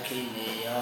Akineya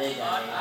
ကြ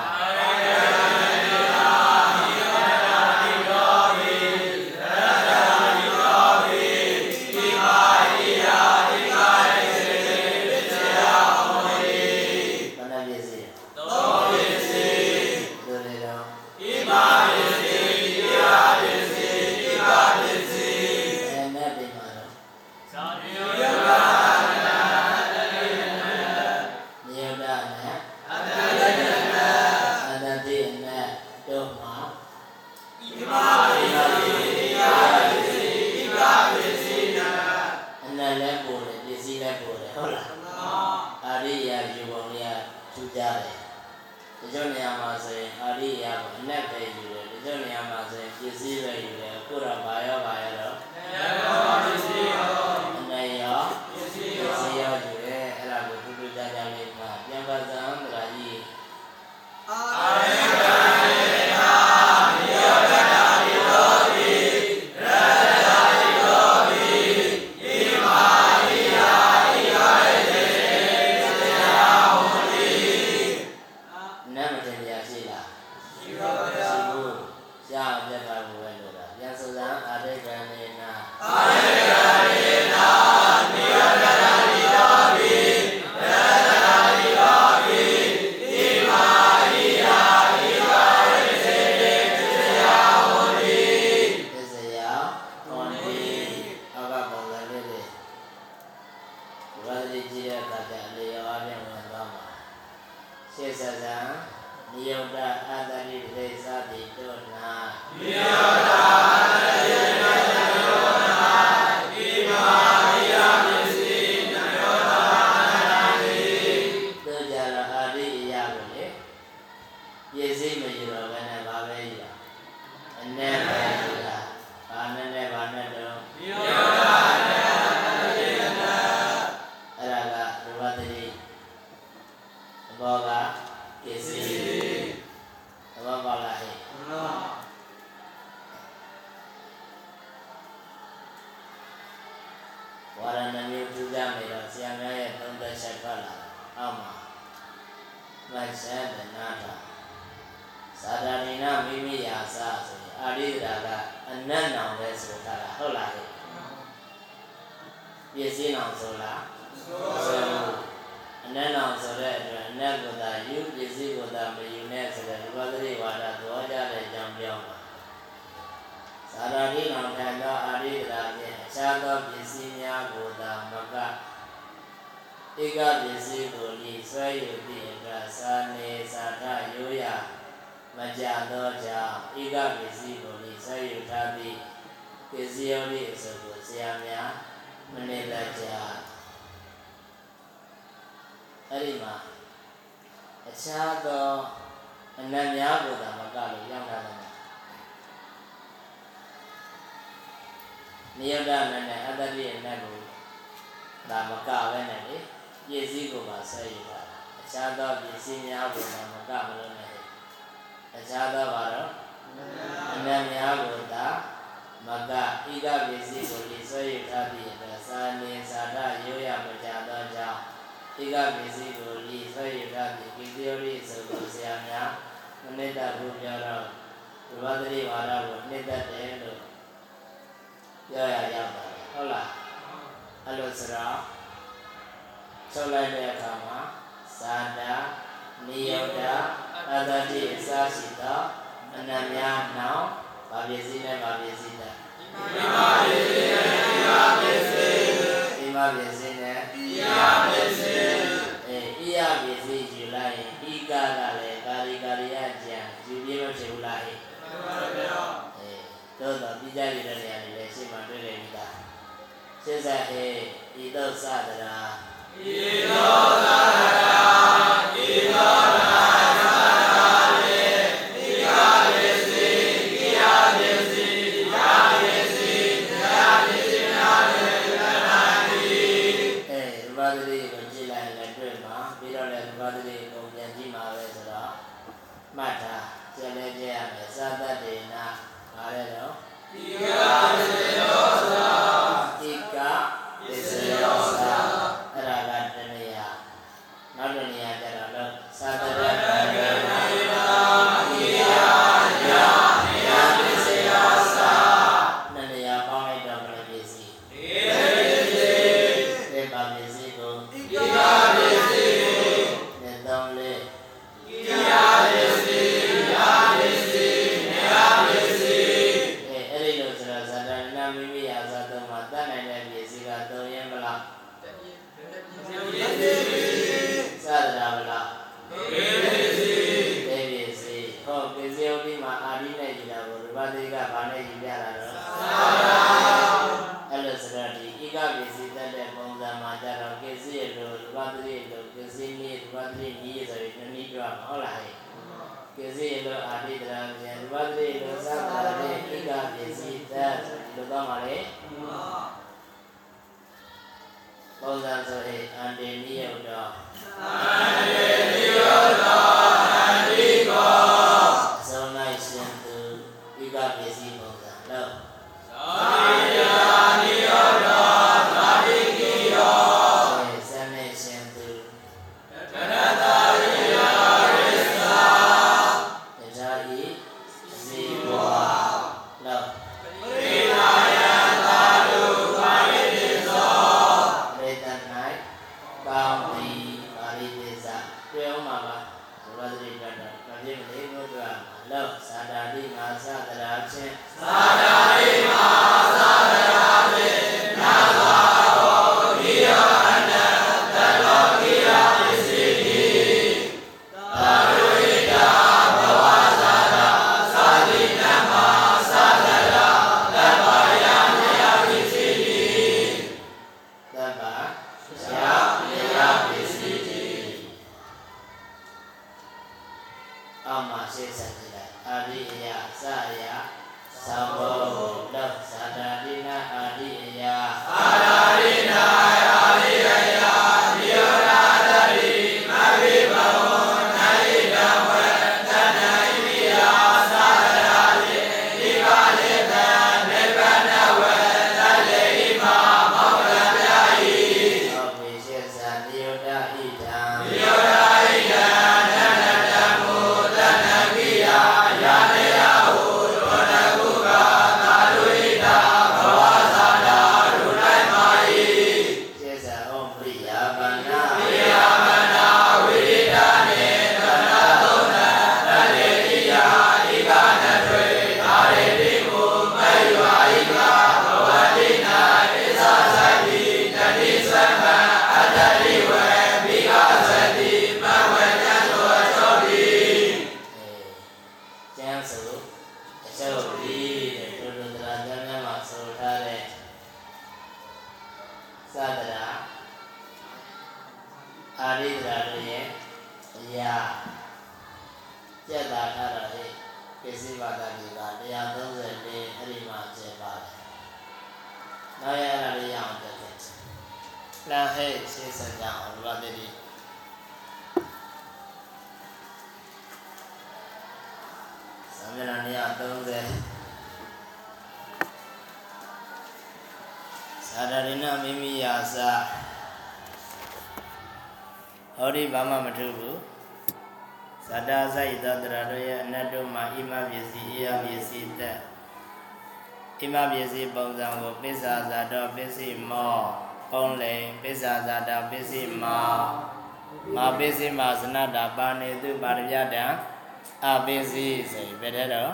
ပိစိမဇနတာပါနေသူပါရယတံအပိစိဆိုပြီးဘယ်တဲ့တော့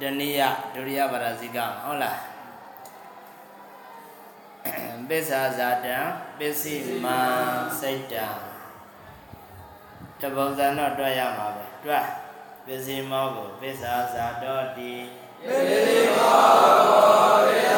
တဏိယဒုတိယပါရဇိကဟုတ်လားပစ္ဆာဇာတံပစ္စည်းမစိတ်တံတပုံစံတော့တွေ့ရမှာပဲတွေ့ပစ္စည်းမောကိုပစ္ဆာဇာတော်တိပစ္စည်းမောကို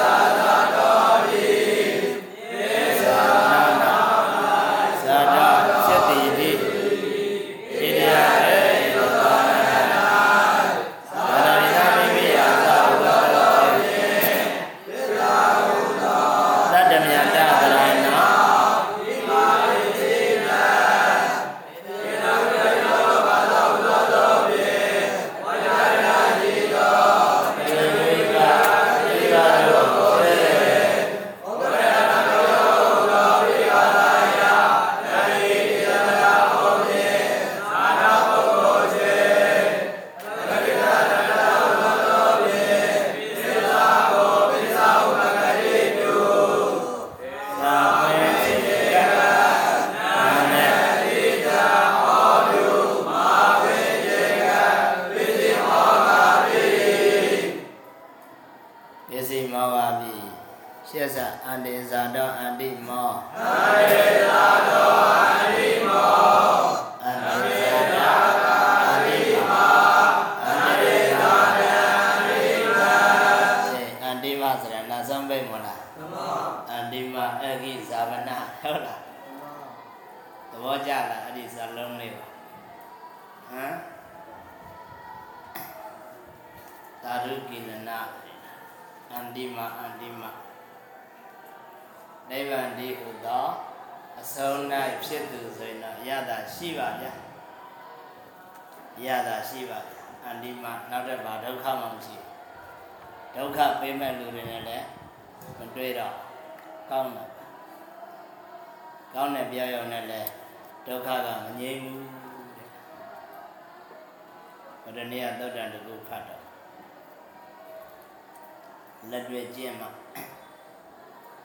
လက်တွေ့ကျင့်မှာ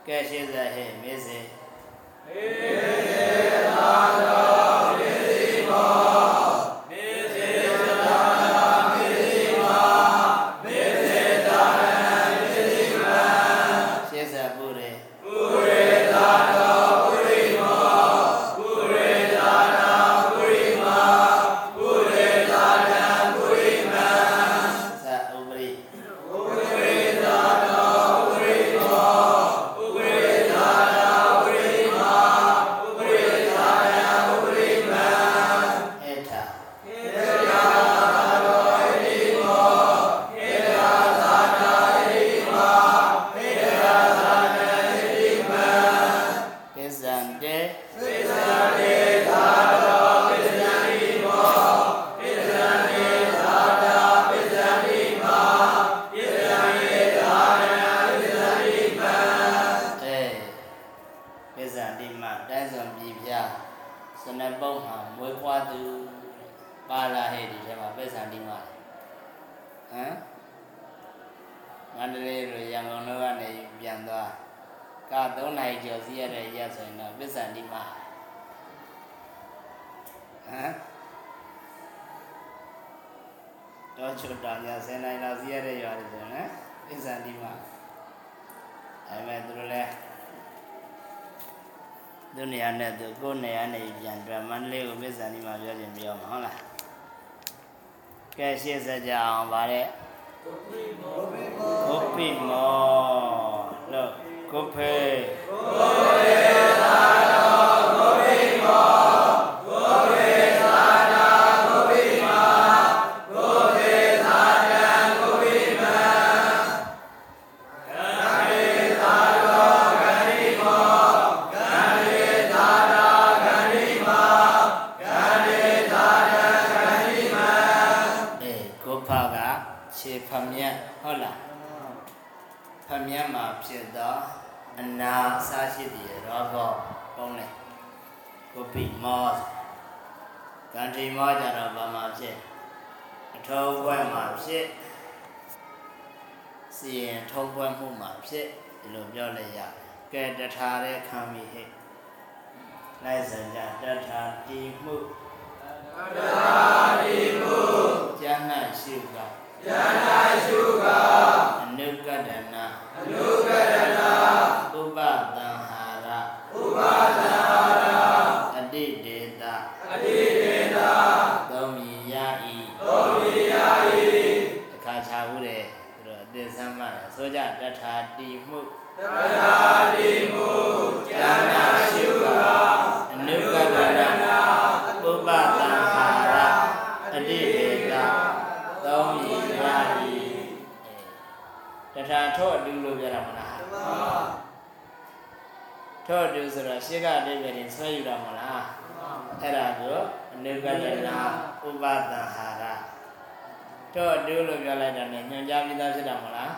ကဲရှိစေဟဲ့မေစေဟေး ဖမြက်မှာဖြစ်သောအနာအစရှိသည်ရောဘောပုံးလေကိုပိမောကန္တိမောကြတော့ဘာမှာဖြစ်အထုံးပွဲမှာဖြစ်စီရင်ထုံးပွဲမှုမှာဖြစ်ဒီလိုပြောလိုက်ရတယ်ကဲတထာတဲ့ခံမိဟဲ့လိုက်စံကြတထာတိမှုတထာတိမှုကျမ်း၌ရှိကကျမ်း၌ရှိကအနုကတနာ အနုကတနာဥပသံဟာရဥပသံဟာရအတိဒေတာအတိဒေတာသုံးမြည်ရဤသုံးမြည်ရဤအခါချဘူးတဲ့သူတို့အသင်ဆမ်းမှတယ်ဆိုကြတထာတိမှုတထာတိမှုကျမ်း၌ ထာထောအတူလို့ပြောတာမလားထောအတူဆိုတော့ရှေ့ကအတိတ်ပဲဆွဲယူတာမလားအဲ့ဒါကိုအနုကတနာဥပသံဟာရထောအတူလို့ပြောလိုက်တာ ਨੇ ညွှန်ကြားပြီးသားဖြစ်တာမလား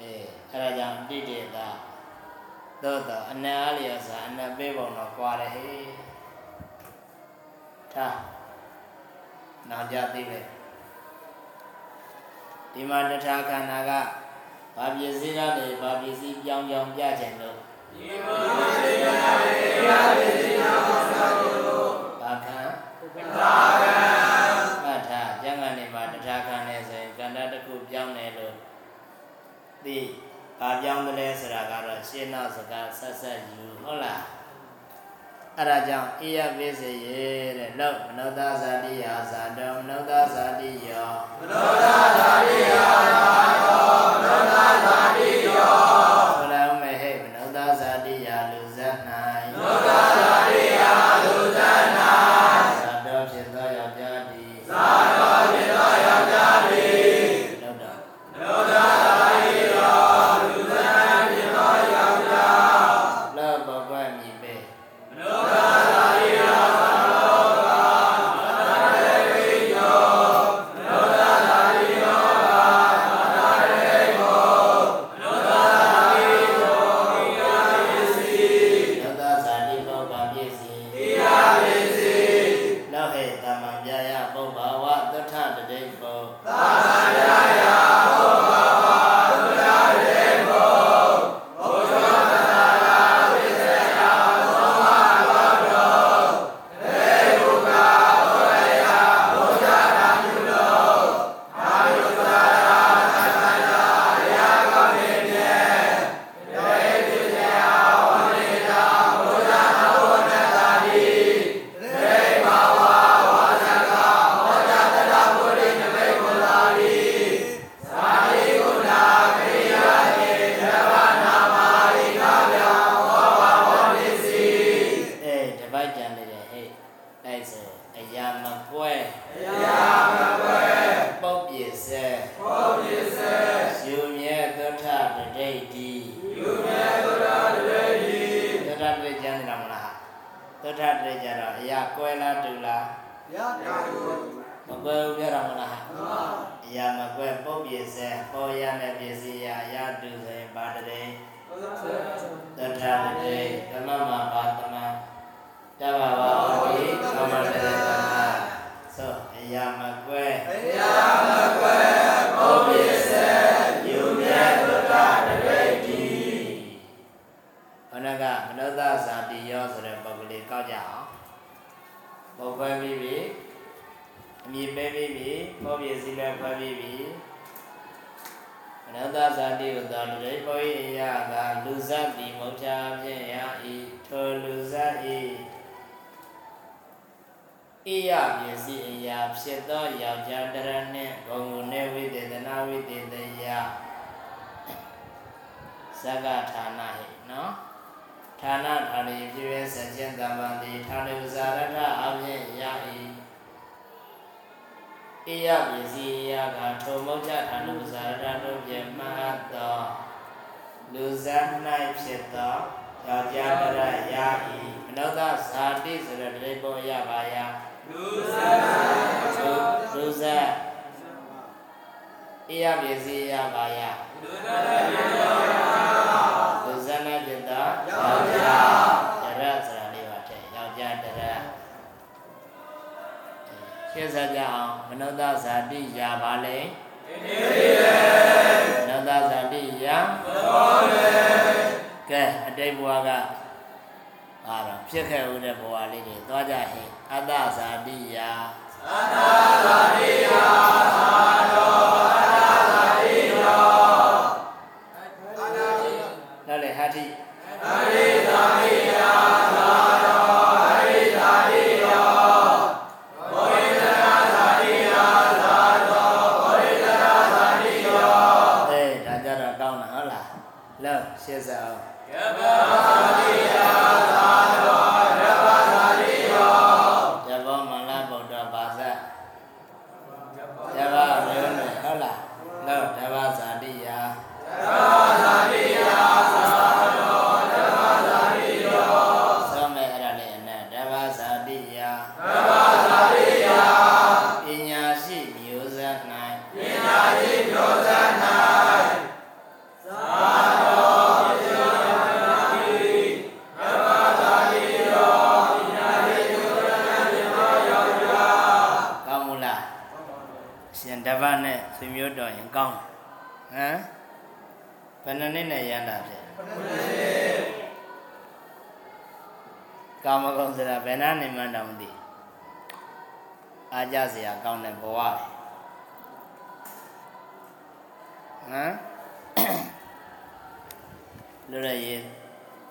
အေးအဲ့ဒါကြောင့်တိတေတာသို့တော့အနတ်အားလျော်စွာအနတ်ပေးပုံတော့ကွာတယ်ဟေးထားနောင်ကြသိမယ်ဒီမှာတထာခန္ဓာက ဘာပစ္စည်းကနေဘာပစ္စည်းပြောင်းပြောင်းပြခြင်းလို့ဒီမှာပစ္စည်းကနေဘာပစ္စည်းပြောင်းပြောင်းပြခြင်းလို့ဘာခံတထာခံအထာကျန်ကနေမှာတထာခံနေဆိုရင်ကန္တတစ်ခုပြောင်းတယ်လို့သိဘာပြောင်းတယ်လဲဆိုတာကတော့ရှင်းနောက်စကားဆက်ဆက်ယူဟုတ်လားအဲ့ဒါကြောင့်အိယပိစေရေတဲ့လောက်မနောသာဇာတိယာဇာတောမနောသာဇာတိယောမနောသာဇာတိယာ နဟိနော်ဌာနဌာနေဖြစ်ဖြစ်ဆက်ခြင်းတမ္ပံတိဌာနေဥဇာရထအဖြင့်ရ၏ဣယပစ္စည်းအရာကထိုမုတ်ချဌာနေဥဇာရထတို့ဖြင့်မှတ်သောလူဇတ်၌ဖြစ်သောယောက်ျားတရရ၏မနောသဇာတိဆိုတဲ့တိဘောရပါယလူဇာလူဇတ်ဣယပစ္စည်းအရာပါယလူဇာပြေတော် လူဇတ်၌ဖြစ်သော ယောက်ျား တရဆိုတာလေးပါတဲ့ယောက်ျားတရ ရှင်းစားကြအောင်မနုဿဇာတိယာပါလေနေရမနုဿဇာတိယာတော်လေကဲအတိတ်ဘဝကအာတော့ဖြစ်ခဲ့ဦးတဲ့ဘဝလေးတွေသွားကြဟင်အတ္တဇာတိယာအနာသာရိယသာ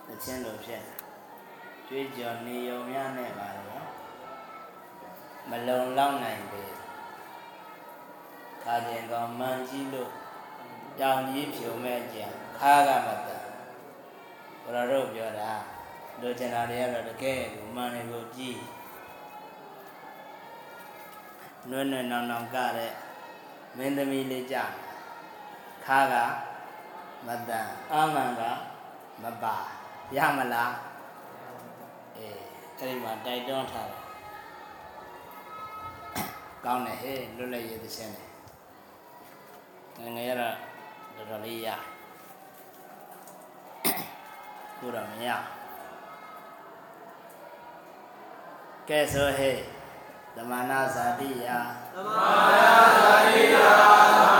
သချင်းလိုဖြစ်တယ်။ကြွေးကြော်နေုံများနဲ့ပါတော့မလုံလောက်နိုင်ပေခါကျင်ကောင်မှန်ကြီးလို့တောင်ကြီးဖြုံမဲ့ကြံခါကမတန်ဘုရားတို့ပြောတာလိုချင်တာတွေကတော့တကယ်ကိုမှန်တယ်ကိုကြည့်နွဲ့နွဲ့နောင်နောင်ကတဲ့မင်းသမီးလေးကြခါကမတန်အာမန်ကမပါ ရမလားအေးအဲ့ဒီမှာတိုက်တွန်းထားတယ်ကောင်းတယ်ဟဲ့လွတ်လပ်ရေးသချင်းတယ်ငယ်ငယ်ရတော့တော်တော်လေးရကိုတော့မရကဲဆိုဟဲ့သမနာဇာတိယသမာဓိသာရိယ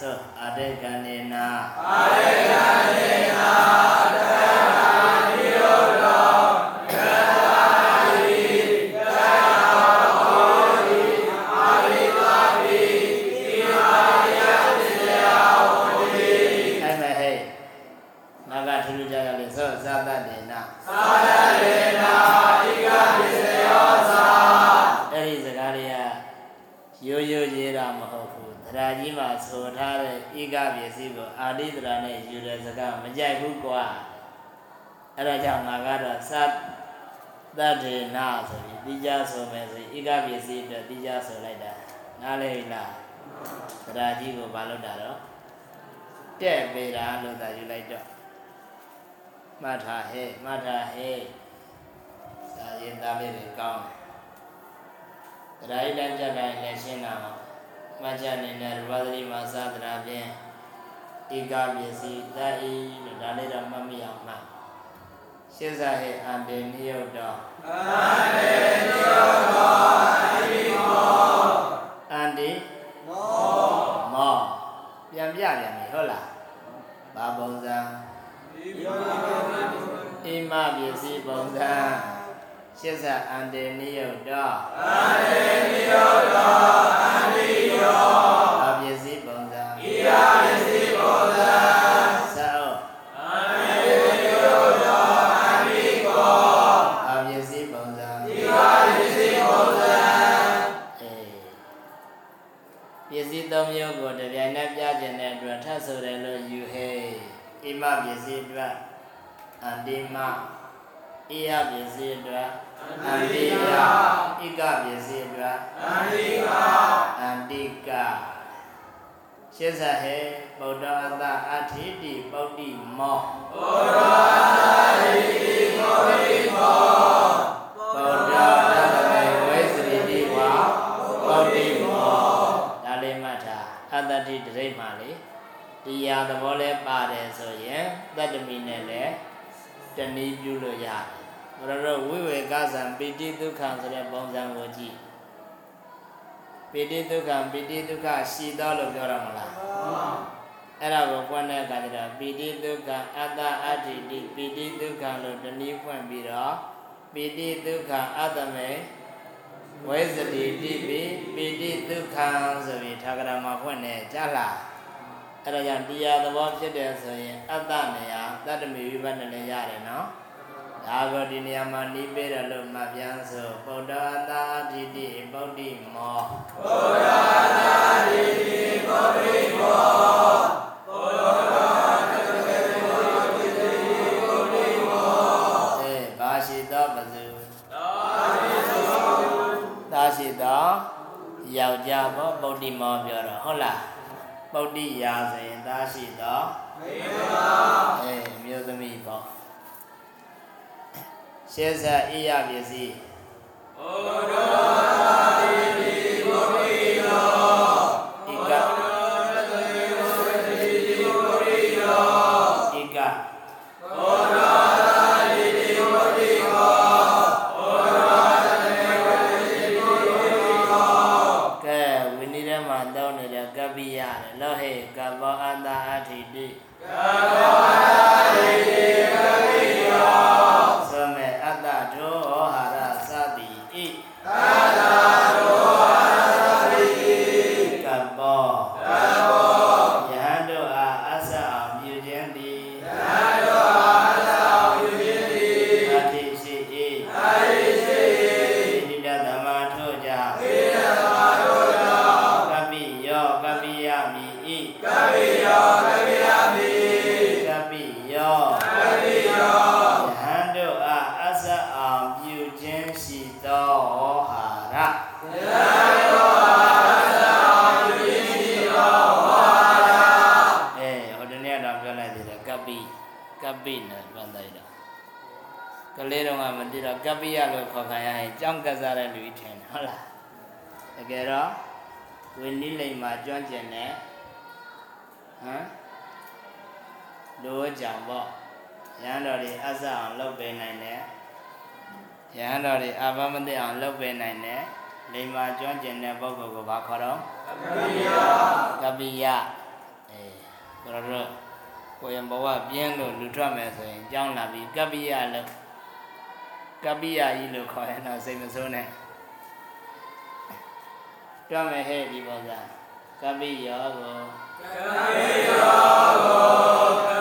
သောအာတေကန္နေနာအာရေက အဲ့ဒါကြောင့်ငါကတော့သတ်တတ္ထေနာဆိုပြီးတိကျဆိုမယ်ဆိုဧကပစ္စည်းအတွက်တိကျဆိုလိုက်တာနားလေလားတရားကြီးကိုမလုပ်တာတော့တဲ့ပေတာလို့သာယူလိုက်တော့မှတ်ထားဟဲ့မှတ်ထားဟဲ့စာရင်သားလေးတွေကောင်းတယ်တရားကြီးတန်းကြတိုင်းလည်းရှင်းတာပါမှတ်ချက်နေတဲ့ရူပသတိမှာသာသနာဖြင့် ဧကပစ္စည်းတတ်ဤလို့ဒါလေးတော့မှတ်မိအောင်မှတ်ရှင်းစားဟဲ့အန္တေနိယုတ်တော့အတေနိယောသောအရိမောအန္တိမောမောပြန်ပြပြန်ပြီဟုတ်လားဘာပုံစံဒီယောဂေအိမပစ္စည်းပုံစံရှင်းစားအန္တေနိယုတ်တော့အတေနိယောသောအရိယော စ္စည်းအတွက်အန္တိမဣယပစ္စည်းအတွက်အန္တိယဣကပစ္စည်းအတွက်အရိကာအန္တိကရှင်းစားဟဲဗုဒ္ဓအတ္တအဋ္ဌိတိပုဒ္ဓိမောဘောရာတိဘောရိမောဗုဒ္ဓတတမေဝိသရိတိဝါပုဒ္ဓိမောဒါလေးမှတ်ထားအတ္တတိတရိပ်မှလေ တရားသဘောလဲပါတယ်ဆိုရင်တတ္တမိနဲ့လည်းတဏှီပြုလို့ရတယ်ဘုရားတို့ဝိဝေကသံပိတိဒုက္ခဆိုတဲ့ပုံစံကိုကြည့်ပိတိဒုက္ခပိတိဒုက္ခရှိတော်လို့ပြောရမလားအဲ့ဒါကိုပွင့်တဲ့အခါကျတော့ပိတိဒုက္ခအတ္တအတ္တိတိပိတိဒုက္ခလို့တနည်းဖွင့်ပြီးတော့ပိတိဒုက္ခအတ္တမေဝိသတိတိပိပိတိဒုက္ခဆိုပြီးထာဂရမှာဖွင့်နေကြလား အဲ့ဒါကြောင့်တရားသဘောဖြစ်တယ်ဆိုရင်အတ္တနေရာတတ္တမေဝိပဿနာလည်းရတယ်နော်ဒါကိုဒီနေရာမှာနှီးပေးတယ်လို့မှတ်ပြန်ဆိုဗုဒ္ဓသာတိတိဗုဒ္ဓိမောဘောရာတိဘောရိမောဘောရာတိဘောရိမောအဲဘာရှိသောပဇုသာရိသောသာရှိသောယောက်ျားပေါ့ဗုဒ္ဓမောပြောတော့ဟုတ်လား ဗုဒ္ဓရာဆိုရင်သာရှိသောမေမာအဲအမျိုးသမီးပေါ့ရှေးဆက်ဣယပစ္စည်းဘောရာတိဘော ကယ်တော့ဝိနည်းလိမ္မာကျွမ်းကျင်တဲ့ဟမ်လိုကြောင်ပေါ့ရဟန်းတော်တွေအဆအောင်လုပ်ပေးနိုင်တယ်ရဟန်းတော်တွေအာဘမသိအောင်လုပ်ပေးနိုင်တယ်လိမ္မာကျွမ်းကျင်တဲ့ပုဂ္ဂိုလ်ကိုဘာခေါ်တော့ကပိယောကပ္ပိယအဲဘုရားတို့ကိုယ်ရဘဝပြင်းလို့လူထွက်မယ်ဆိုရင်ကြောင်းလာပြီးကပ္ပိယလို့ကပ္ပိယကြီးလို့ခေါ်ရင်တော့စိတ်မဆိုးနဲ့ တွမယ်ဟဲ့ဒီပုံစံကပ္ပိယောကိုကပိယောကို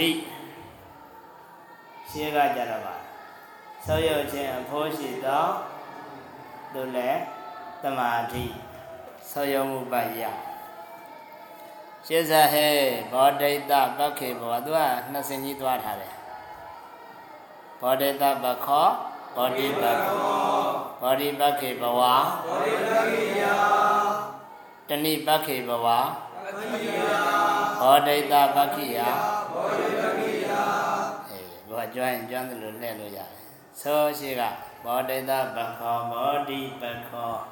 မာဓိရှင်းကကြတော့ပါဆောရုပ်ခြင်းအဖို့ရှိသောသူလည်းတမာဓိဆောရုံမှုပယရှင်းစားဟဲဘောဒိတပက္ခေဘောသူကနှစ်စင်ကြီးသွားထားတယ်ဘောဒိတပခောဘောဓိပခောဘောဓိပခေဘဝဘောဓိပခေယတဏိပခေဘဝဘောဒိတပခိယဘောဓိပခိယ အေးဘောကျွမ်းရင်ကျွမ်းတယ်လို့လှည့်လို့ရတယ်သောရှိကဘောဒိတပခောဘောဓိပခောန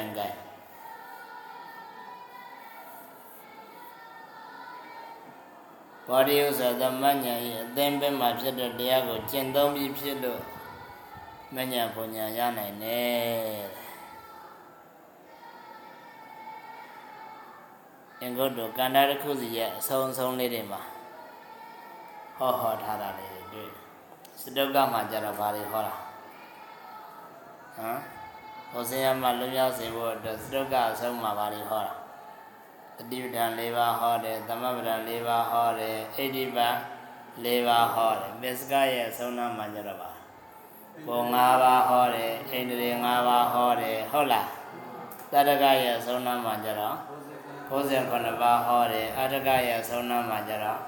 င်ကြိုင်ဘောဓိဥစ္စာသမဉ္ဇဉ်ဤအသင်ပင်မှာဖြစ်တဲ့တရားကိုကျင့်သုံးပြီးဖြစ်လို့မဉ္ဇဉ်ပုံညာရနိုင်တယ်အင်္ဂုတ္တကန္တာတစ်ခုစီရဲ့အဆုံးအဆုံးလေးတွေမှာဟောဟောထားတာလေးတွေတွေ့စတုကမှာကြတော့ဘာတွေဟောတာဟမ် ဟောစင်ရမှာလွတ်မြောက်စေဖို့အတွက်စတုကအဆုံးမှာဘာတွေဟောတာတတိပဋ္ဌာန်၄ပါးဟောတယ်သမပဋ္ဌာန်၄ပါးဟောတယ်အိဋ္ဌိပတ်၄ပါးဟောတယ်ပစ္စကရဲ့အဆုံးနာမှာကြတော့ပါဘုံ၅ပါးဟောတယ်အိန္ဒြေ၅ပါးဟောတယ်ဟုတ်လားတတကရဲ့အဆုံးနာမှာကြတော့69ပါးဟောတယ်အတ္တကရဲ့အဆုံးနာမှာကြတော့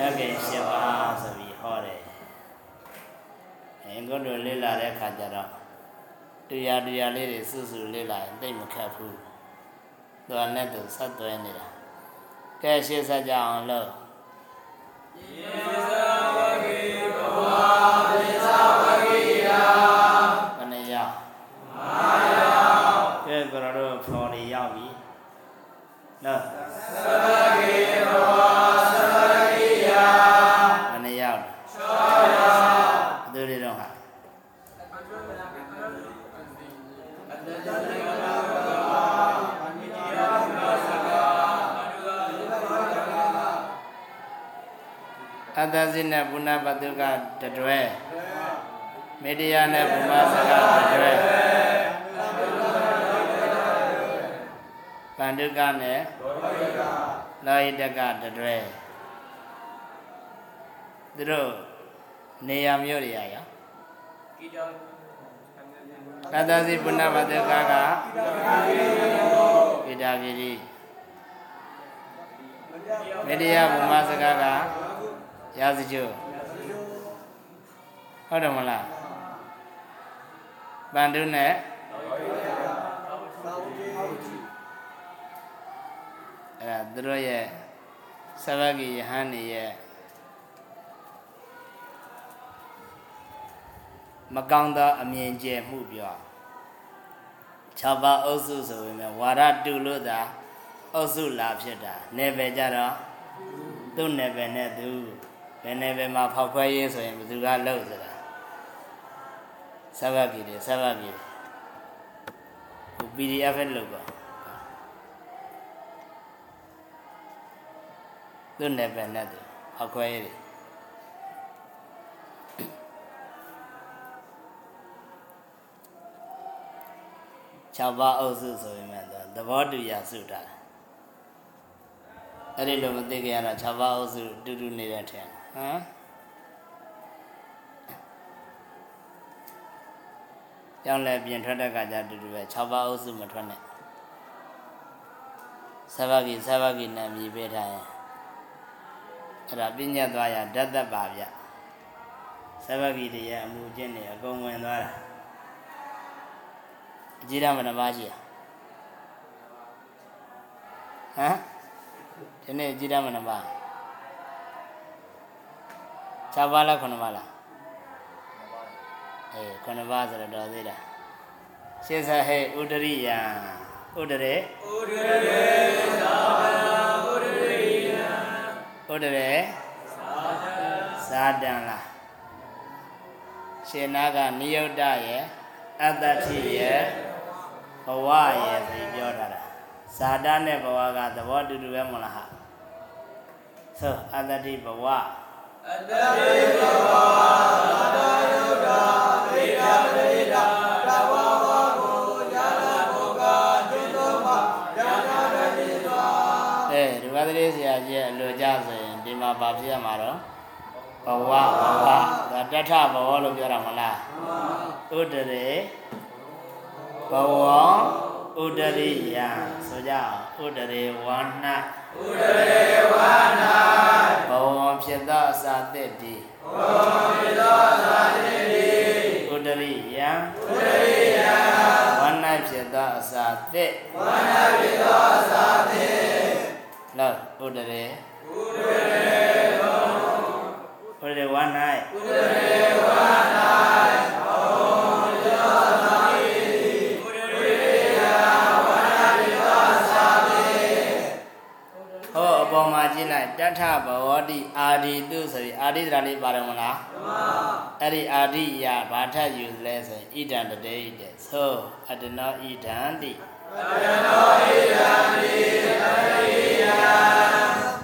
ရကိ7ပါးဆိုပြီးဟောတယ်အင်္ဂုတ္တလေ့လာတဲ့အခါကျတော့ တရားတရားလေးတွေစွစွလေ့လာရင်သိမခက်ဘူးသူကနဲ့သူဆက်သွဲနေတာကဲရှေ့ဆက်ကြအောင်လို့ဘ စိနဲ့ပုဏ္ဏပတုကတတွဲမမေတ္တရာနဲ့ဘုမစကတွဲပန္ဒုကနဲ့လောဟိတကတွဲသူတို့နေရာမျိုးတွေရရောကတ္တစီပုဏ္ဏဝတ္တကကဣဒာဂိရိမေတ္တရာဘုမစကက ရာဇကျုဟုတ်တယ်မလားပန္ဒုနဲ့အဲ့ဒါသူတို့ရဲ့သဗ္ဗဂိယဟန်နေရဲ့မကောင်းသောအမြင်ကျဲမှုပြော6ပါးအုပ်စုဆိုပေမဲ့ဝါရတူလို့သာအုပ်စုလာဖြစ်တာနေပဲကြတော့သူ့နေပဲနဲ့သူ ဘယ်နေပဲမှာဖောက်ခွဲရေးဆိုရင်ဘယ်သူကလှုပ်ဆိုတာသဗ္ဗဂိတွေသဗ္ဗဂိတွေဟို PDF ပဲလှုပ်ပါသူ့နေပဲနဲ့သူဖောက်ခွဲရေးတွေ6ပါးအုပ်စုဆိုရင်လည်းသဘောတူရစုတာအဲ့ဒီလိုမသိကြရတော့6ပါးအုပ်စုတူတူနေတဲ့ထင် ဟမ်ကြောင်းလည်းပြင်ထွက်တဲ့ကကြတူတူပဲ6ပါးအုပ်စုမထွက်နဲ့သဗ္ဗဂိသဗ္ဗဂိနဲ့မြည်ပေးထားရင်အဲ့ဒါပြညတ်သွားရဓာတ်သက်ပါဗျသဗ္ဗဂိတွေရဲ့အမှုကျင့်တွေအကုန်ဝင်သွားတာအကြည့်ရမနှပါရှိရဟမ်ဒီနေ့အကြည့်ရမနှပါ 6ပါးလား9ပါးလားအေး9ပါးဆိုတော့တော်သေးတာရှင်းစားဟဲ့ဥဒရိယဥဒရေဥဒရေသာဝနာဥဒရိယဥဒရေသာဒံလားရှင်နာကနိယုတ်တရဲ့အတ္တတိရဲ့ဘဝရဲ့ဆိုပြောထားတာဇာတနဲ့ဘဝကသဘောတူတူပဲမလားဟာဆိုအတ္တတိဘဝအတ္တတိ ဘဝသာတယုတ်တာဒိဋ္ဌပရိဒာတဝဝကိုဇာတဘုကကျွန်းတော်မှာဇာတတတိသွားအဲဒီဝသလေးဆရာကြီးရဲ့အလိုကြဆိုရင်ဒီမှာဗာပြရမှာတော့ဘဝဘဝဒါတထဘဝလို့ပြောတာမလားဥဒရေဘဝဥဒရိယဆိုကြအောင်ဥဒရေဝါဏ ဥဒရေဝါဏဘဝဖြစ်သောအစာသစ်ဒီဘဝဖြစ်သောအစာသစ်ဒီဥဒရိယဥဒရိယဝါဏဖြစ်သောအစာသစ်ဝါဏဖြစ်သောအစာသစ်လောက်ဥဒရေဥဒရေဘုဥဒရေဝါဏဥဒရေ တထဘဝတိအာဒီတုဆိုပြီးအာဒီတရာလေးပါတယ်မလားမှန်ပါအဲ့ဒီအာဒီယဘာထပ်ယူလဲဆိုရင်ဣဒံတတေဣတေသို့အတနောဣဒံတိအတနောဣဒံတိတတေယ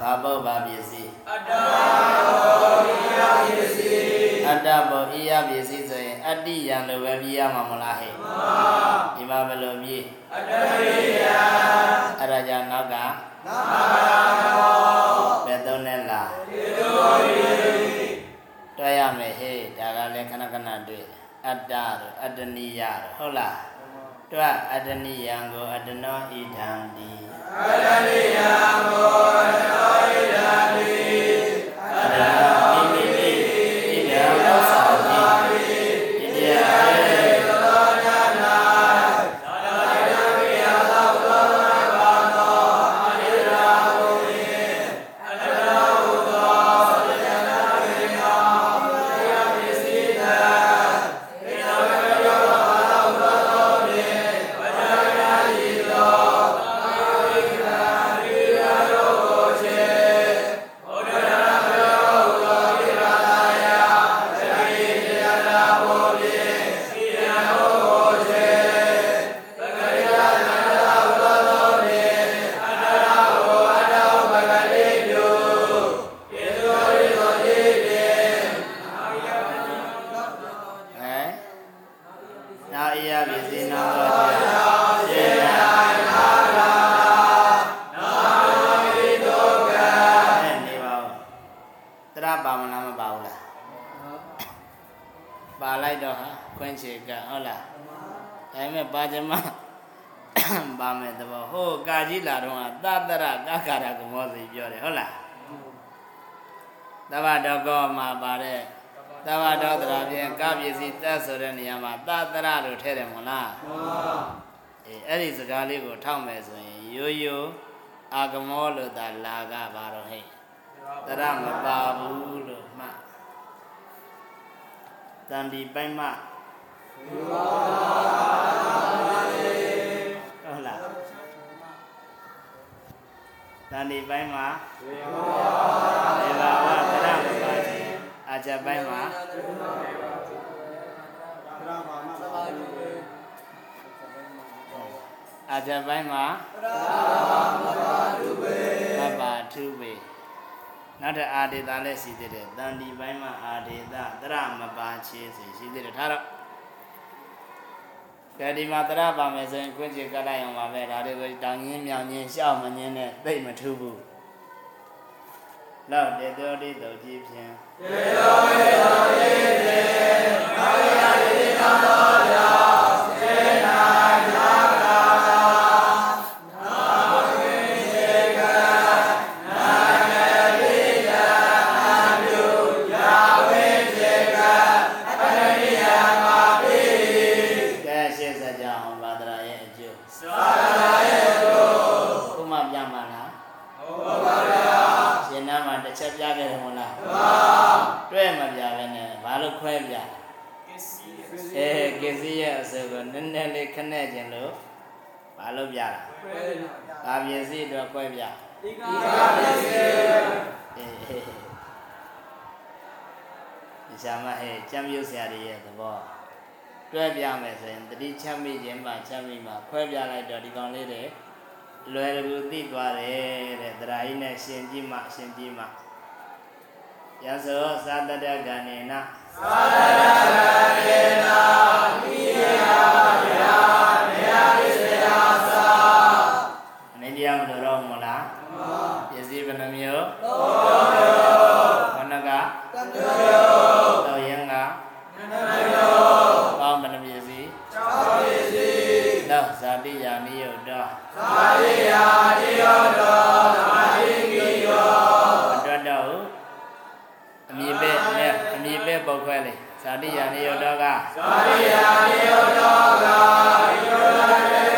ဘာဘောဘာပစ္စည်းအတ္တဘောဣယပစ္စည်းအတ္တဘောဣယပစ္စည်းဆိုရင်အတ္တိယံလိုပဲပြရမှာမလားဟဲ့မှန်ပါဒီမှာဘယ်လိုပြေအတ္တရိယအဲ့ဒါကြောင့်နောက်ကနာမဘ တွဲရမယ်ဟေးဒါကလည်းခဏခဏတွေ့အတ္တတို့အတ္တနိယတို့ဟုတ်လားတွဲအတ္တနိယံကိုအတ္တနောဣဒံတိအတ္တနိယံကိုအတ္တနော ကာကြီးလာတော့ကသတရကခါရကမောစီပြောတယ်ဟုတ်လားသဗ္ဗတောကောမှာပါတဲ့သဗ္ဗတောတရာဖြင့်ကပစ္စည်းတက်ဆိုတဲ့နေရာမှာသတရလို့ထည့်တယ်မဟုတ်လားအေးအဲ့ဒီစကားလေးကိုထောက်မယ်ဆိုရင်ရိုးရိုးအာဂမောလို့သာလာကပါတော့ဟဲ့တရမပါဘူးလို့မှတ်တန်ဒီပိုင်မှဟုတ် တန်ဒီပိုင်မှာဒေဝဝတရမပါခြင်းအာချပိုင်မှာအာချပိုင်မှာမပါထုပေနောက်တဲ့အာဒေတာလည်းရှိသေးတယ်တန်ဒီပိုင်းမှာအာဒေတာတရမပါချေစီရှိသေးတယ်ထားတော့ ကဲဒီမှာတရပါမယ်ဆိုရင်ခွင့်ချေကလိုက်အောင်ပါပဲဒါတွေကိုတောင်ရင်းမြောင်ရင်းရှောက်မငင်းနဲ့သိမထူးဘူးလောက်တေတောတိတုတ်ကြီးဖြင့်ကဲ နည်းလေးခနဲ့ခြင်းလို့ဘာလို့ပြတာဘာပစ္စည်းတော့ခွဲပြအေးအေးဒီရှာမဟဲ့ကြံပြုတ်ဆရာတွေရဲ့သဘောတွဲပြမယ်ဆိုရင်တတိချမ်းမိခြင်းမှချမ်းမိမှခွဲပြလိုက်တော့ဒီကောင်လေးတွေလွယ်ကူသိသွားတယ်တဲ့သရာကြီးနဲ့ရှင်ကြည့်မှရှင်ကြည့်မှယသောသာတတကဏေနအနေ တရားမလို့တော့မလားပစ္စည်းဘယ်နှမျိုးဘဏ္ဍကတော့ယံကပေါင်းဘယ်နှပစ္စည်းတော့ဇာတိယာနိယုတ်တော့အတွက်တော့အမြင်ပဲနဲ့အမြင်ပဲပုတ်ခွဲလေဇာတိယာနိယုတ်တော့ကလား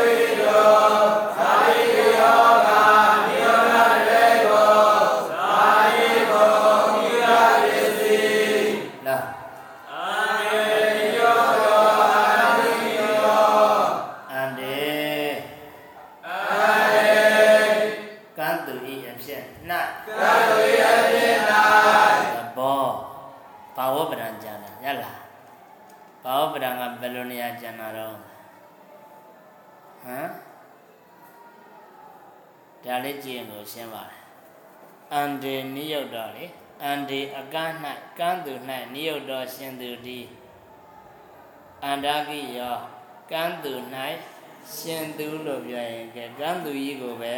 အန္တေအကန့်၌ကံသူ၌နိယုတ်တော်ရှင်သူဒီအန္တကိယောကံသူ၌ရှင်သူလို့ပြောရင်ကဲကံသူကြီးကိုပဲ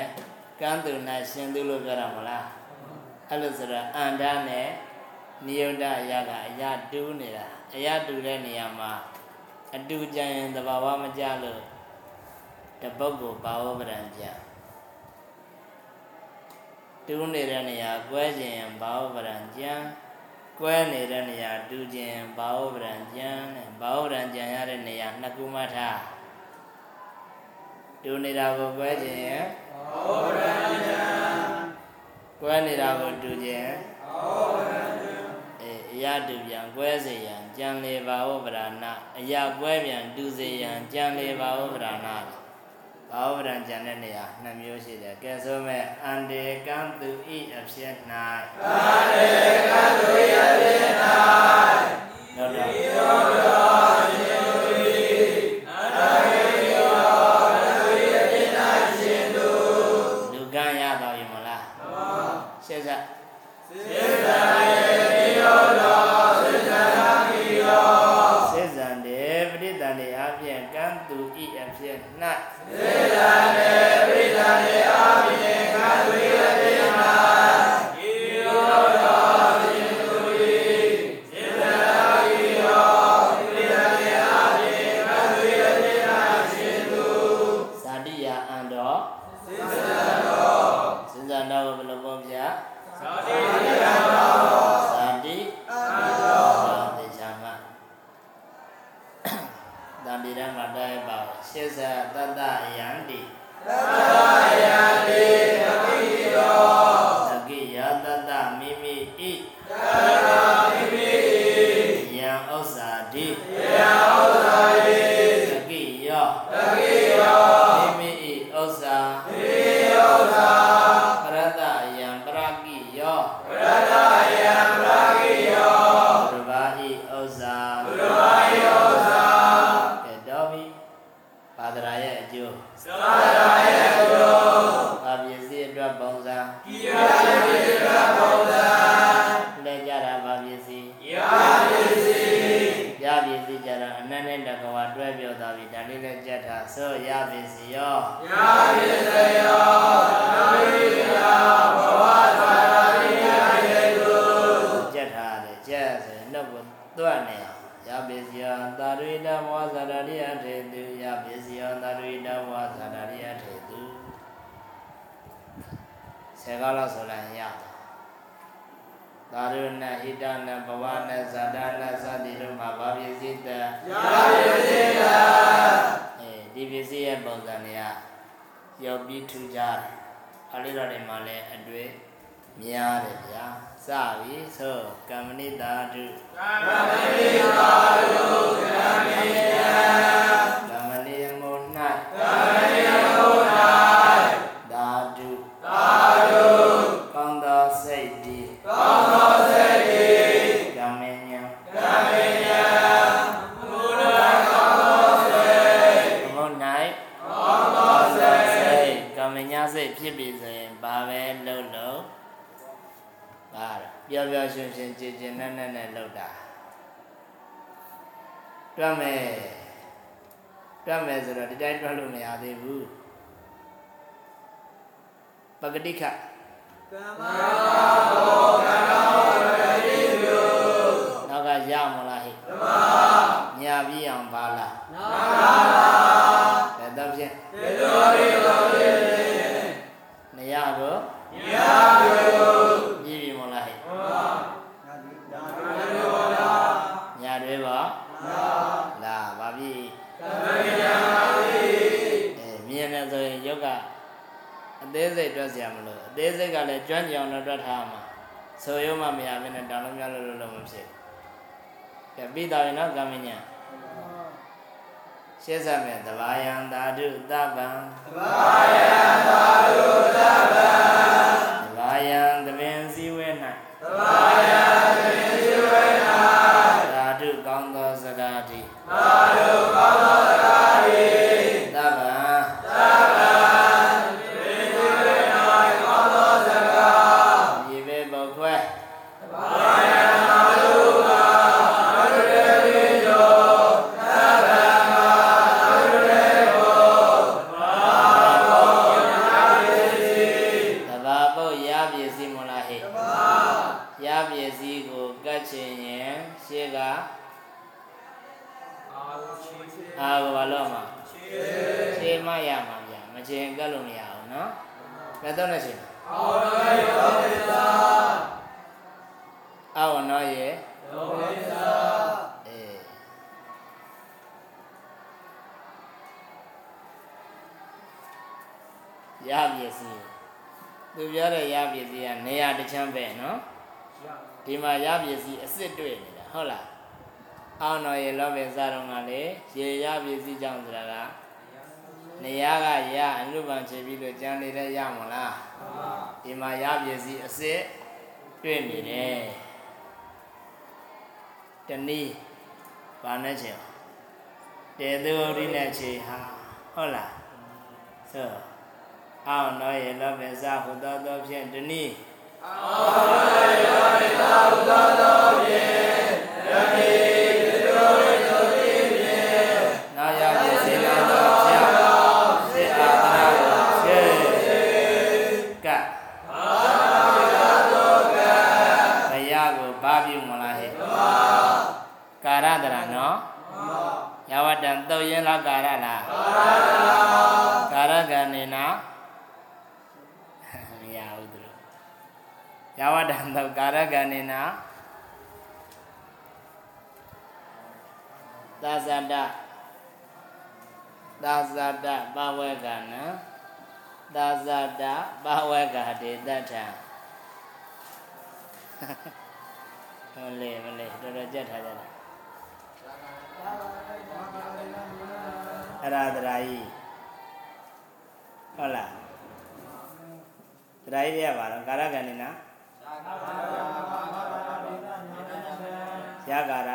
ကံသူ၌ရှင်သူလို့ပြောတာမလားအဲ့လိုဆိုတော့အန္တနဲ့နိယုတ်တအရာကအရာတူးနေတာအရာတူတဲ့နေရာမှာအတူကြရင်သဘာဝမကြလို့တပုတ်ကိုဘာဝပဒံကြ တူးနေတဲ့နေရာကွဲခြင်းဘာဝပဒံကြံကွဲနေတဲ့နေရာတူးခြင်းဘာဝပဒံကြံတဲ့ဘာဝပဒံကြံရတဲ့နေရာနှစ်ခုမှထားတူးနေတာကိုကွဲခြင်းဘာဝပဒံကြံကွဲနေတာကိုတူးခြင်းဘာဝပဒံကြံအေးအရာတူပြန်ကွဲစေရန်ကြံလေဘာဝပဒနာအရာကွဲပြန်တူစေရန်ကြံလေဘာဝပဒနာ ဘာဝပဒံကြံတဲ့နေရာနှစ်မျိုးရှိတယ်ကဲဆိုမဲ့အန္တေကံသူဤအဖြစ်၌အန္တေကံသူဤအဖြစ်၌ဟုတ်တယ်လူကံရတော့ရင်မလားရှေ့ဆက်စေဇံတေပရိတ ၌သေရနေ စိတ်ဒီကောင်းသောစိတ်ဒီဓမ္မဉာဏ်ဓမ္မဉာဏ်မူလကောင်းသောစိတ်မုန်၌ကောင်းသောစိတ်ဓမ္မဉာဏ်စိတ်ဖြစ်ပြီဆိုရင်ဘာပဲလုပ်လို့ပါပျော်ပျော်ရွှင်ရွှင်ကြည်ကြည်နက်နက်နဲ့လုပ်တာတွက်မယ်တွက်မယ်ဆိုတော့ဒီတိုင်းတွက်လို့မရသေးဘူးပဂတိခတ် နောက်ကရမလားဟိသမညာပြီးအောင်ပါလားနာပါလားဒါတော့ဖြင့်သေတော် သေးစိတ်တွက်စရာမလိုအသေးစိတ်ကလည်းကျွမ်းကျင်အောင်တွက်ထားမှာဆိုရုံမှမရဘဲနဲ့တောင်းလို့မရလို့လို့မဖြစ်ကြပြီးသားရင်တော့ကာမညာရှင်းစမယ်တဘာယံဓာတုတပ္ပံတဘာယံဓာတုတပ္ပံ ဒီမှာရပစ္စည်းအစ်စ်တွေ့နေတာဟုတ်လားအောင်တော်ရေလောဘဇာတော်ကလည်းရေရပစ္စည်းကြောင့်ဆိုတာကနေရကရအနုပံခြေပြီးလို့ကြံနေတဲ့ရမလားဒီမှာရပစ္စည်းအစ်စ်တွေ့နေတယ်တနည်းဘာနဲ့ချင်တေသူရိနဲ့ချေဟာဟုတ်လားဆိုအောင်တော်ရေလောဘဇာဟူသောသောဖြင့်တနည်း Amen. ယဝတံသောကာရကဏေနာသာဇတသာဇတပဝေကနံသာဇတပဝေကတေတထံမလေးမလေးတော်တော်ကြက်ထားကြတာအရာဒရာကြီးဟုတ်လားဒရာကြီးတွေကပါတော့ကာရကဏိနာ ရကာရ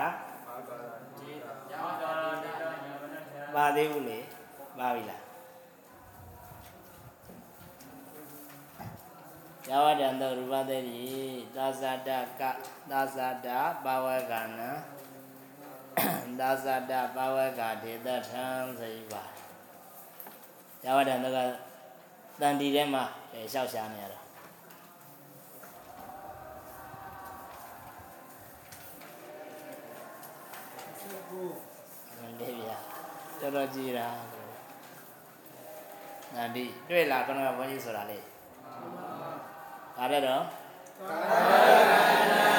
ပါသေးဘူးလေပါပြီလားယဝတံသောရူပသေတိသာဇတကသာဇတပါဝကနံသာဇတပါဝကဒေတထံဆိုပြီးပါယဝတံသောကတန်တီထဲမှာလျှောက်ရှားနေရ တာမလေးဗျာတော်တော်ကြည်တာနန္ဒီတွေ့လားခဏကဘုန်းကြီးဆိုတာလေဒါလည်းတော့အဲ့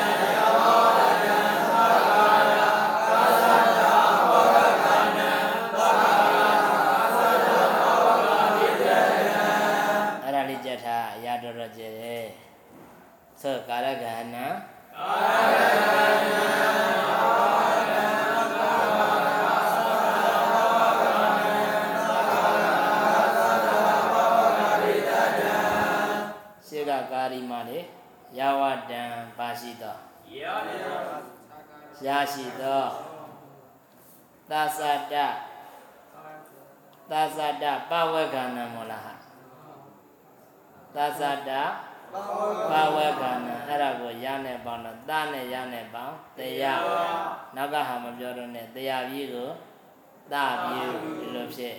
တာပြီးဒီလိုဖြစ်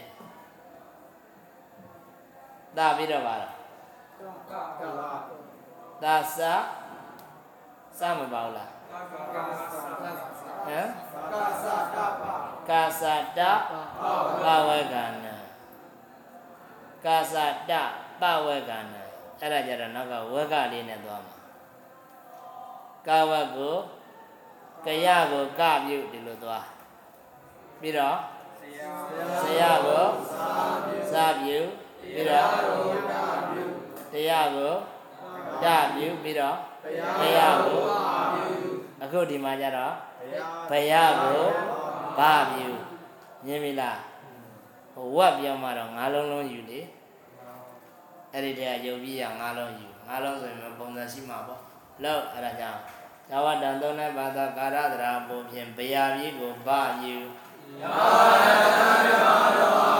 တာပြီးတော့ပါတော့သာသစမပါဘူးလားဟမ်ကာသတပဝေကနံကာသတပဝေကနံအဲ့ဒါကြတော့နောက်ကဝေကလေးနဲ့သွားမှာကာဝတ်ကိုကရကိုကပြုတ်ဒီလိုသွားပြီးတော့ ဆရာကိုစာပြုတ်ပြီးတော့တရားကိုတပြုတ်ပြီးတော့တရားကိုအခုဒီမှာကြတော့ဘယကိုဗပြုတ်မြင်ပြီလားဟိုဝတ်ပြောမှတော့ငါးလုံးလုံးယူလေအဲ့ဒီတည်းကယုံပြီးရငါးလုံးယူငါးလုံးဆိုရင်ပုံစံရှိမှာပေါ့လောက်အဲ့ဒါကြောင့်ဇဝတံသုံးနဲ့ဘာသာကာရတရာပုံဖြင့်ဘယပြီးကိုဗ ပြုတ်ကာ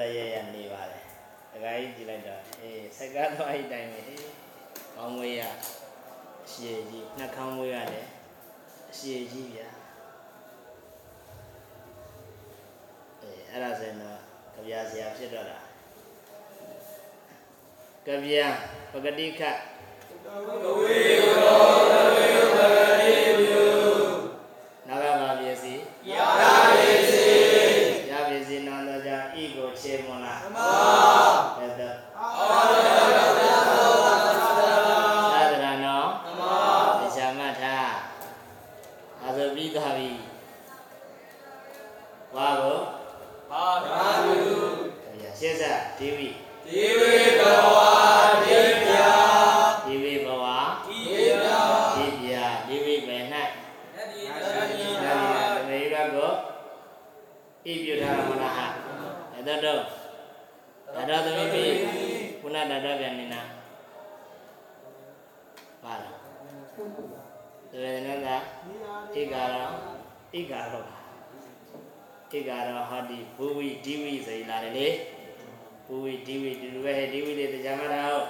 တရရနေပါတယ်တခါကြီးကြည့်လိုက်တော့အေးစကားတော့အဲ့တိုင်းပဲကောင်းဝေးရအရှည်ကြီးနှာခေါင်းဝေးရတယ်အရှည်ကြီးဗျာအေးအဲ့ဒါဆိုရင်တော့ကြပြာဆရာဖြစ်တော့တာကြပြာပဂတိခတ် ဝါကိုပါပါဘူးရှင်းစားဒီဝိဒီဝေဘဝတိပြာဒီဝိဘဝဒီပြာဒီပြာဒီဝိပဲ၌နာဒီနာမေဘကိုဤပြုထားမလားဟာအဲ့တော့တော့ဒါတော့သမီးပြီးခုနဒါတော့ပြန်နေနာပါလားဒီဝေဒနာကဧကာရောဧကာရောဧ ကာရောဟောဒီဘူဝိဒီဝိဆိုလာတယ်လေဘူဝိဒီဝိဒီလိုပဲဒီဝိလေးတရားမထားဟုတ်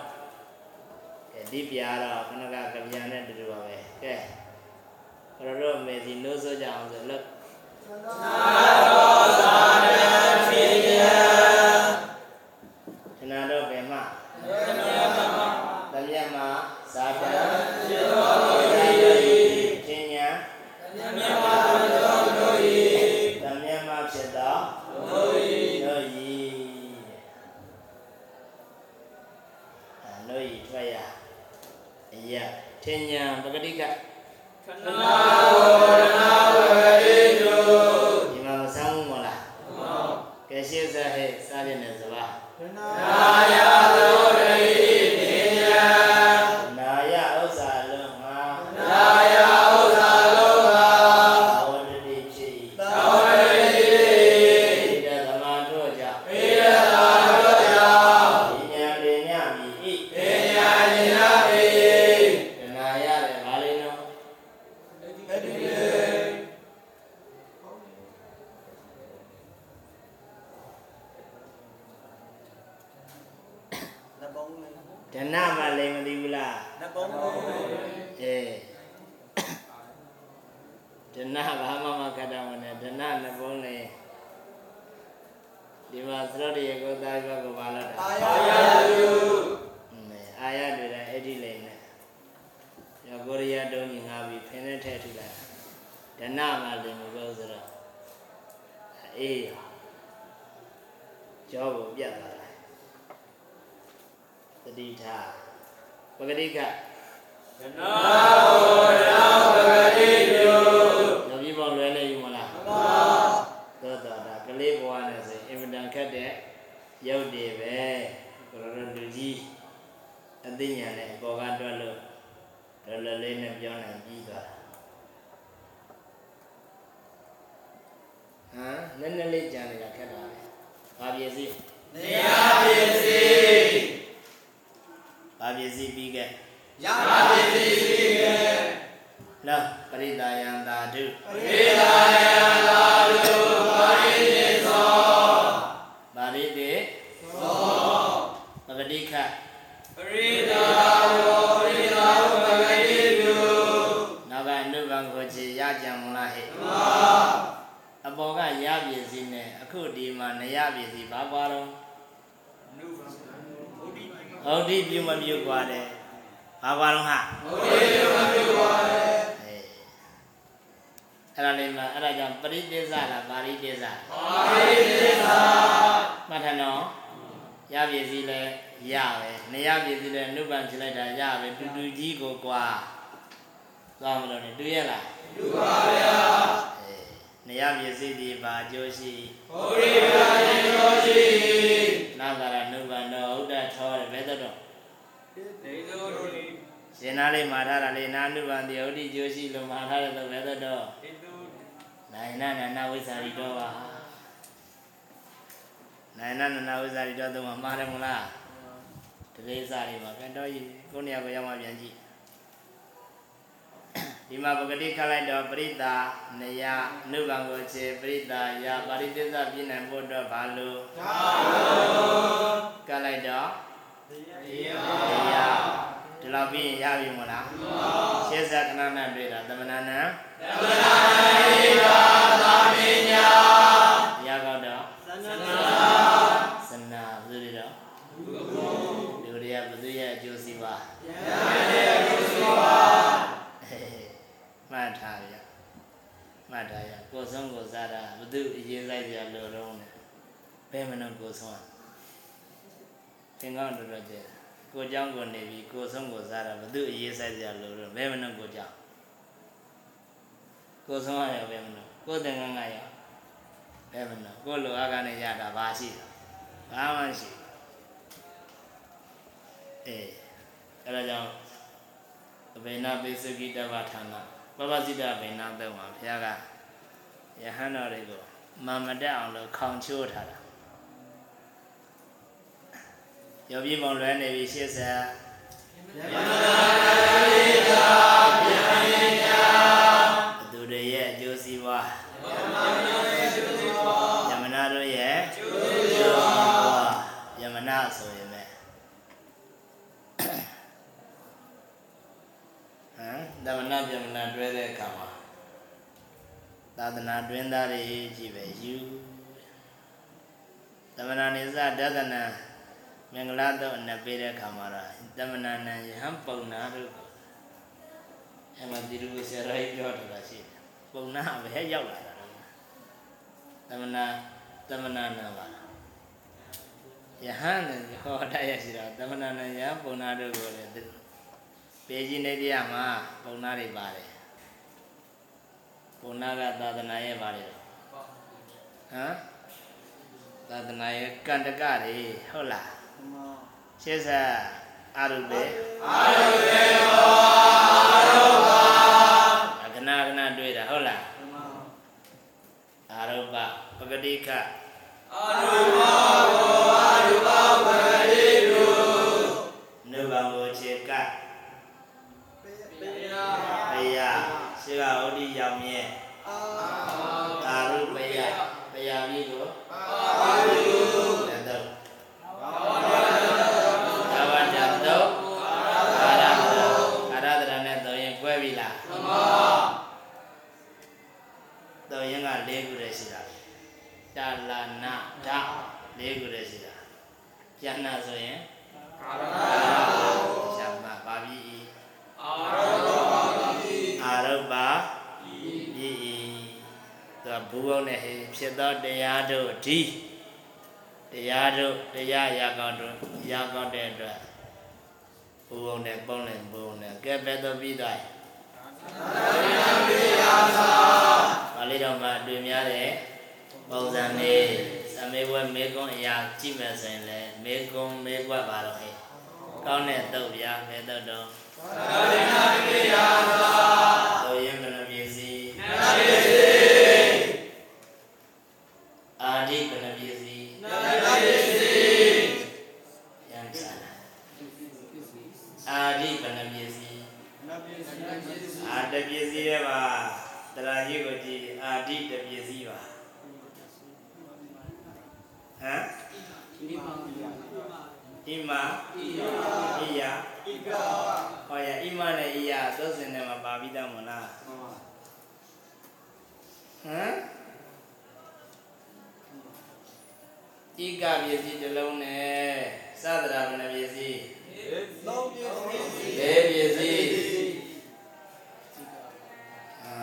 ကဲဒီပြာတော့ခဏကကဗျာနဲ့တူတူပါပဲကဲဘရတော့မေစီနိုးဆိုကြအောင်ဆိုလို့ပိ ကြောကိုပြတ်သွားတာတတိထားပဂတိကနာဝရဏဝရေတုယောဂီပေါင်းလွယ်နေယူမလားသောတာဒါကလေးဘဝနဲ့ဆိုရင်အင်မတန်ခက်တဲ့ရုပ်တွေပဲကိုရတော်လူကြီးအသိဉာဏ်နဲ့အပေါ်ကတွက်လို့လောလောလေးနဲ့ပြောနိုင်ပြီးသွားတာဟမ်နည်းနည်းလေးကြံနေတာခက်တာပဲ ဘာပြည့်စည်နေယပစ္စည်းဘာပြည့်စည်ပြီးခဲ့ရအာပစ္စည်းရှိကေလောပရိဒါယံသာဓုပိလာယလာတုပါရိတိသောပါရိတေသောပဂတိခပရိဒါဝပရိဒါဝပဂတိတုနောက်ကအနုဘံကိုချေရကြံမလားဟဲ့မာအ ပေါ်ကရပစ္စည်းနဲ့အခုဒီမှာနရပစ္စည်းဘာကွာတော့နုဘုဒ္ဓဟုတ်ဒီပြုမပြုကွာတယ်ဘာကွာတော့ဟာဘုရားမပြုပါလေအေးအဲ့ဒါလေးမှာအဲ့ဒါကြောင့်ပရိသေသလားပါရိသေသပါရိတိသာမှတ်ထနော်ရပစ္စည်းလဲရပဲနရပစ္စည်းလဲအနုဘံဖြစ်လိုက်တာရပဲတူတူကြီးကိုကွာသွားမလို့နေတူရဲ့လားပြုပါဗျာအေး နရပစ္စည်းဒီဘာအကျိုးရှိဘုရားရှင်တော်ရှိနာဂရနုဘံတော့ဥဒ္ဒထောတယ်ဘယ်တော့နေသောရုလိရှင်နာလေးမှာထားတာလေးနာနုဘံတိဥဒ္ဓိကျိုးရှိလို့မှာထားတယ်လို့ဘယ်တော့ဣတုနိုင်နနနာဝိဇ္ဇာရီတော့ပါနိုင်နနနာဝိဇ္ဇာရီတော့တော့မှားတယ်မလားတလေးစားလေးပါပြန်တော့ရကိုနေရာကိုရောက်မှပြန်ကြည့် ဒီမှာပဂတိခလိုက်တော့ပရိသနယအနုကံကိုခြေပရိသယပါရိသစ္စပြည့်နိုင်ဖို့အတွက်ဘာလို့သာလို့ကလိုက်တော့တရားဒီလောက်ပြီးရင်ရပြီမို့လားရှေ့ဆက်ခဏနဲ့တွေ့တာသမဏနံသမဏနိဗ္ဗာန်သာမင်ညာတရားကောက်တော့သနနာသနာဆိုရတော့လူတွေကဘုသူရဲ့အကျိုးစီးပွား တ်ထားရကိုယ်ဆုံးကိုစားတာဘု து အရေးဆိုင်ကြလို့တော့နဲ့ဘယ်မနှုတ်ကိုဆုံးอ่ะသင်္ကောင်းတော်တော်ကျဲကိုเจ้าကိုနေပြီးကိုယ်ဆုံးကိုစားတာဘု து အရေးဆိုင်ကြလို့တော့ဘယ်မနှုတ်ကိုကြောက်ကိုယ်ဆုံးရရောဘယ်မနှုတ်ကိုယ်သင်္ကန်းကရောဘယ်မနှုတ်ကိုယ်လိုအားကနေရတာဘာရှိလဲဘာမှရှိဘူးအေးအဲ့ဒါကြောင့် အဘိနာပိစကိတဝဌာနပပစိတဘိနာသက်မှာဘုရားက ယဟန်တော်တွေကိုမာမတက်အောင်လို့ခေါင်ချိုးထားတာယောပြပုံလွဲနေပြီ80ယမနာတိတာယဟန်ရဲ့ညာဘသူတွေရဲ့အကျိုးစီးပွားယမနာရဲ့အကျိုးစီးပွားယမနာတို့ရဲ့အကျိုးစီးပွားယမနာဆိုရင်ပဲဟမ်တမနာယမနာတွဲတဲ့အခါမှာ သာသနာတွင်သားတွေကြီးပဲယူသမဏနိစ္စဒသနာမင်္ဂလာတော့အနပေးတဲ့အခါမှာတော့သမဏနံယဟံပုံနာတို့အဲ့မှာဒီလိုဆရာကြီးပြောတာရှိတယ်ပုံနာပဲရောက်လာတာတော့သမဏသမဏနံပါလားယဟန်နဲ့ဟောတရရှိတော့သမဏနံယဟံပုံနာတို့ကိုလည်းပေကြီးနေတရားမှာပုံနာတွေပါတယ် ပုံနာကသာသနာရဲ့ပါတယ်ဟမ်သာသနာရဲ့ကန္တကတွေဟုတ်လားရှေ့ဆက်အာရုပေအာရုံရေဘောအာရုံပါခဏခဏတွေ့တာဟုတ်လားအာရုပပဂတိကအာရုံပါဘောအာရုံပါဝရေ ရှိကဩဒီရောင်မြဲ ဒီတရားတို့တရားရာကောင်းတို့ရာကောင်းတဲ့အတွက်ဘူဘုံနဲ့ပုံးနဲ့ဘူဘုံနဲ့ကဲပဲတော့ပြီးသွားပိယသာပါဠိတော်မှာတွေ့များတဲ့ပုံစံလေးသမေဝမေကွန်းအရာကြည့်မယ်ဆိုရင်လည်းမေကွန်းမေကွက်ပါတော့ဟဲ့ကောင်းတဲ့တုတ်ဗျာမေတုတ်တော့သာရဏပိ ဣကပစ္စည်းတစ်လုံးနဲ့သဒ္ဒရာဘယ်နှပစ္စည်းသုံးပိစီလေးပစ္စည်းအာ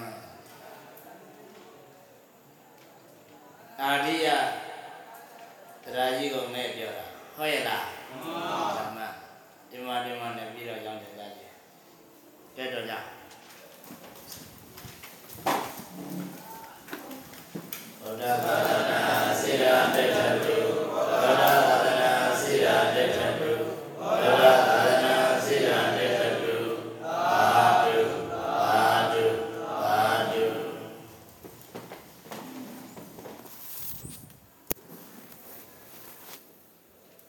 အာရိယတရားကြီးကိုနဲ့ပြောတာဟုတ်ရဲ့လားဓမ္မဒီမှာဒီမှာနဲ့ပြီးတော့ကြောင်းတယ်ကြတယ်ကဲတော့ကြဗုဒ္ဓဘာ